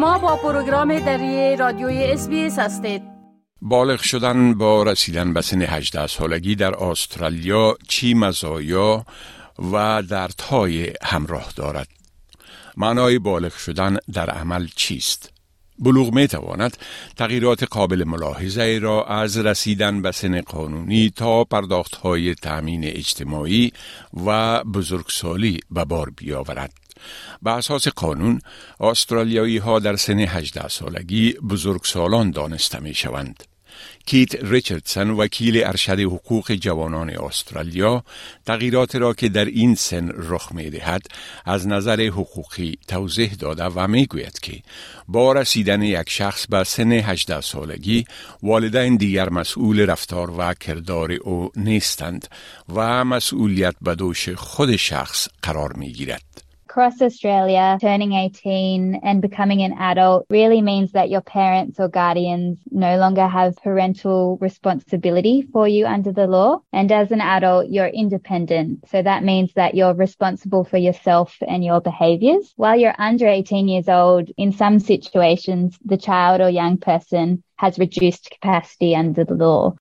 شما با پروگرام دری رادیوی اس هستید. بالغ شدن با رسیدن به سن 18 سالگی در استرالیا چی مزایا و دردهای همراه دارد؟ معنای بالغ شدن در عمل چیست؟ بلوغ می تواند تغییرات قابل ملاحظه را از رسیدن به سن قانونی تا پرداخت های تأمین اجتماعی و بزرگسالی به بار بیاورد. به اساس قانون استرالیایی ها در سن 18 سالگی بزرگسالان دانسته می شوند. کیت ریچردسن وکیل ارشد حقوق جوانان استرالیا تغییرات را که در این سن رخ می دهد از نظر حقوقی توضیح داده و می گوید که با رسیدن یک شخص به سن 18 سالگی والدین دیگر مسئول رفتار و کردار او نیستند و مسئولیت به دوش خود شخص قرار می گیرد. Across Australia, turning 18 and becoming an adult really means that your parents or guardians no longer have parental responsibility for you under the law. And as an adult, you're independent. So that means that you're responsible for yourself and your behaviors. While you're under 18 years old, in some situations, the child or young person has reduced capacity under the law.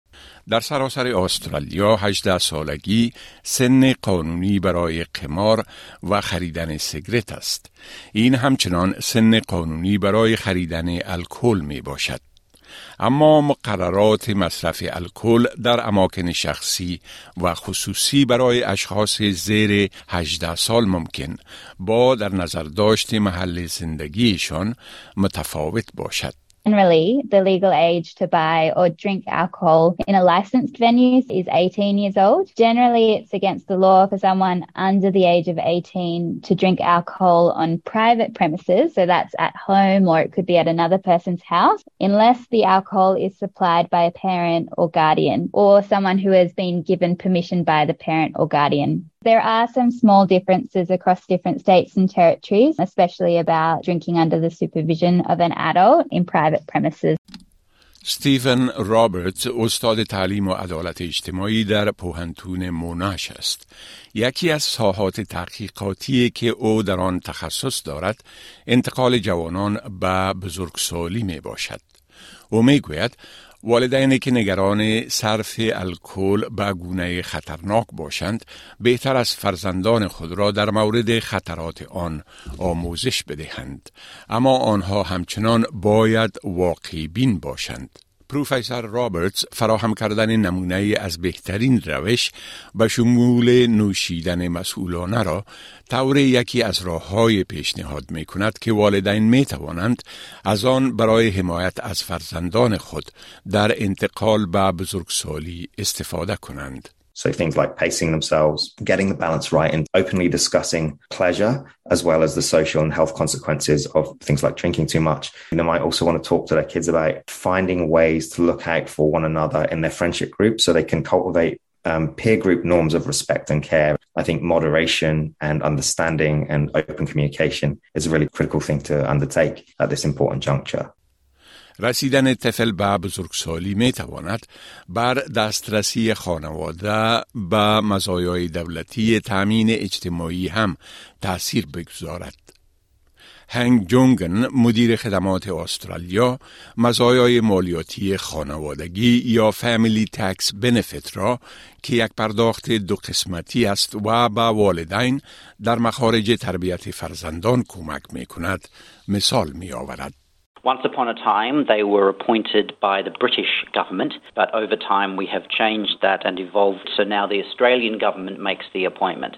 در سراسر استرالیا 18 سالگی سن قانونی برای قمار و خریدن سیگرت است. این همچنان سن قانونی برای خریدن الکل می باشد. اما مقررات مصرف الکل در اماکن شخصی و خصوصی برای اشخاص زیر 18 سال ممکن با در نظر داشت محل زندگیشان متفاوت باشد. Generally, the legal age to buy or drink alcohol in a licensed venue is 18 years old. Generally, it's against the law for someone under the age of 18 to drink alcohol on private premises. So that's at home or it could be at another person's house, unless the alcohol is supplied by a parent or guardian or someone who has been given permission by the parent or guardian. There are some small differences across different states and territories, especially about drinking under the supervision of an adult in private premises. ستیون رابرت استاد تعلیم و عدالت اجتماعی در پوهنتون موناش است. یکی از ساحات تحقیقاتی که او در آن تخصص دارد انتقال جوانان به بزرگسالی می باشد. او می گوید والدینی که نگران صرف الکل به گونه خطرناک باشند بهتر از فرزندان خود را در مورد خطرات آن آموزش بدهند. اما آنها همچنان باید واقعی بین باشند. پروفسور رابرتس فراهم کردن نمونه از بهترین روش به شمول نوشیدن مسئولانه را طور یکی از راه های پیشنهاد می کند که والدین می توانند از آن برای حمایت از فرزندان خود در انتقال به بزرگسالی استفاده کنند. So things like pacing themselves, getting the balance right and openly discussing pleasure as well as the social and health consequences of things like drinking too much. They might also want to talk to their kids about finding ways to look out for one another in their friendship group so they can cultivate um, peer group norms of respect and care. I think moderation and understanding and open communication is a really critical thing to undertake at this important juncture. رسیدن طفل به بزرگسالی می تواند بر دسترسی خانواده به مزایای دولتی تامین اجتماعی هم تأثیر بگذارد. هنگ جونگن مدیر خدمات استرالیا مزایای مالیاتی خانوادگی یا فامیلی تکس بنفیت را که یک پرداخت دو قسمتی است و به والدین در مخارج تربیت فرزندان کمک می کند مثال می آورد. Once upon a time, they were appointed by the British government, but over time we have changed that and evolved. So now the Australian government makes the appointment.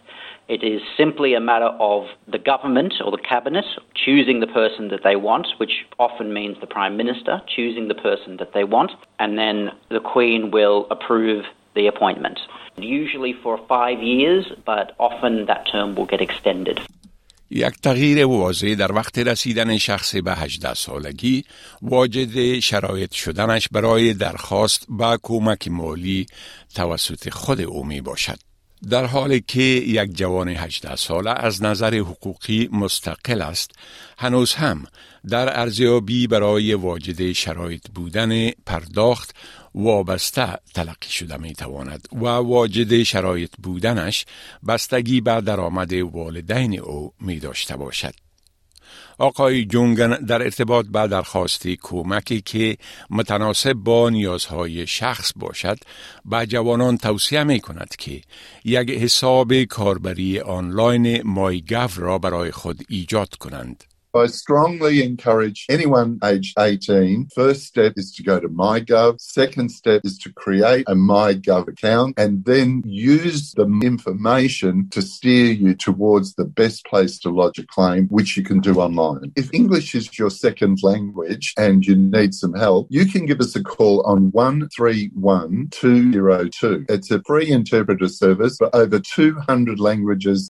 It is simply a matter of the government or the cabinet choosing the person that they want, which often means the Prime Minister choosing the person that they want, and then the Queen will approve the appointment. Usually for five years, but often that term will get extended. یک تغییر واضح در وقت رسیدن شخص به 18 سالگی واجد شرایط شدنش برای درخواست با کمک مالی توسط خود او می باشد. در حالی که یک جوان 18 ساله از نظر حقوقی مستقل است هنوز هم در ارزیابی برای واجد شرایط بودن پرداخت وابسته تلقی شده می تواند و واجد شرایط بودنش بستگی به درآمد والدین او می داشته باشد. آقای جونگن در ارتباط با درخواست کمکی که متناسب با نیازهای شخص باشد به جوانان توصیه می کند که یک حساب کاربری آنلاین مایگو را برای خود ایجاد کنند. I strongly encourage anyone aged 18. First step is to go to MyGov. Second step is to create a MyGov account and then use the information to steer you towards the best place to lodge a claim, which you can do online. If English is your second language and you need some help, you can give us a call on 131202. It's a free interpreter service for over 200 languages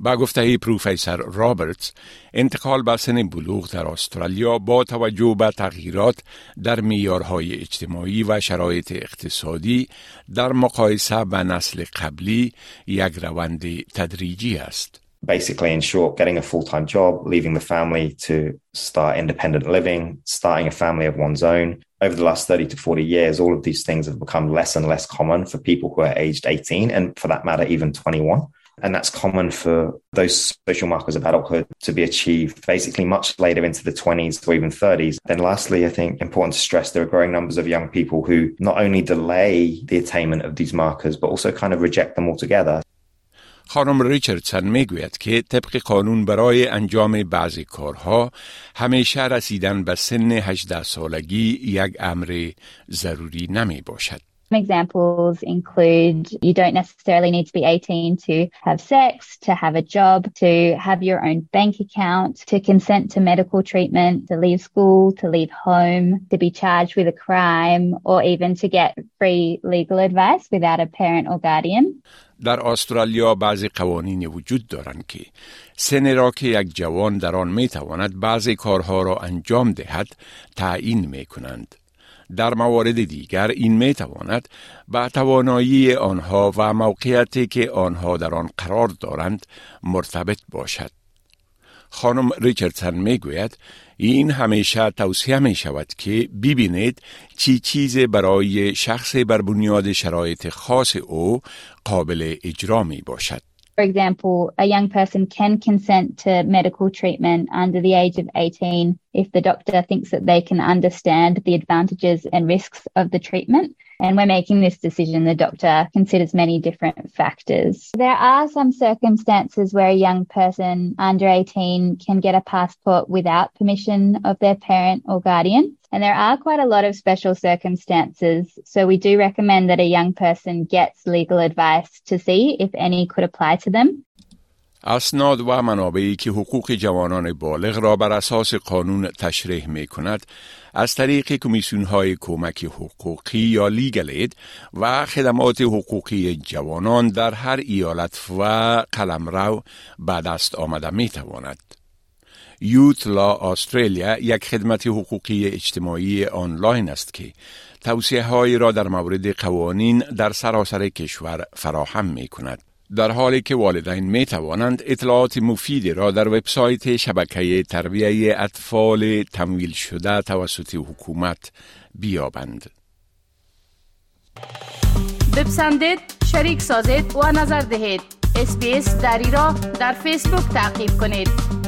با گفته پروفسور رابرتس انتقال به سن بلوغ در استرالیا با توجه به تغییرات در میارهای اجتماعی و شرایط اقتصادی در مقایسه به نسل قبلی یک روند تدریجی است. basically, in short, getting a full time job, leaving the family to start independent living, starting a family of one's own. Over the last 30 to 40 years, all of these things have become less and less common for people who are aged 18 and, for that matter, even 21. And that's common for those social markers of adulthood to be achieved basically much later into the 20s or even 30s. Then, lastly, I think important to stress there are growing numbers of young people who not only delay the attainment of these markers, but also kind of reject them altogether. خانم ریچردسن میگوید که طبق قانون برای انجام بعضی کارها همیشه رسیدن به سن 18 سالگی یک امر ضروری نمی باشد. Examples include you don't necessarily need to be 18 to have sex, to have a job, to have your own bank account, to consent to medical treatment, to leave school, to leave home, to be charged with a crime, or even to get free legal advice without a parent or guardian. در استرالیا بعضی قوانین وجود دارند که سن را که یک جوان در آن می تواند بعضی کارها را انجام دهد تعیین می کنند. در موارد دیگر این می تواند به توانایی آنها و موقعیتی که آنها در آن قرار دارند مرتبط باشد. خانم ریچردسن می گوید این همیشه توصیه می شود که ببینید چی چیز برای شخص بر بنیاد شرایط خاص او قابل اجرا می باشد. For example, a young person can consent to medical treatment under the age of 18 if the doctor thinks that they can understand the advantages and risks of the treatment. And when making this decision, the doctor considers many different factors. There are some circumstances where a young person under 18 can get a passport without permission of their parent or guardian. And there are quite a lot of special circumstances. So we do recommend that a young person gets legal advice to see if any could apply to them. اسناد و منابعی که حقوق جوانان بالغ را بر اساس قانون تشریح می کند از طریق کمیسیون های کمک حقوقی یا لیگلید و خدمات حقوقی جوانان در هر ایالت و قلمرو به دست آمده می تواند. یوت لا استرالیا یک خدمت حقوقی اجتماعی آنلاین است که توصیه هایی را در مورد قوانین در سراسر کشور فراهم می کند. در حالی که والدین می توانند اطلاعات مفیدی را در وبسایت شبکه تربیه اطفال تمویل شده توسط حکومت بیابند. بپسندید، شریک سازید و نظر دهید. اسپیس دری را در فیسبوک تعقیب کنید.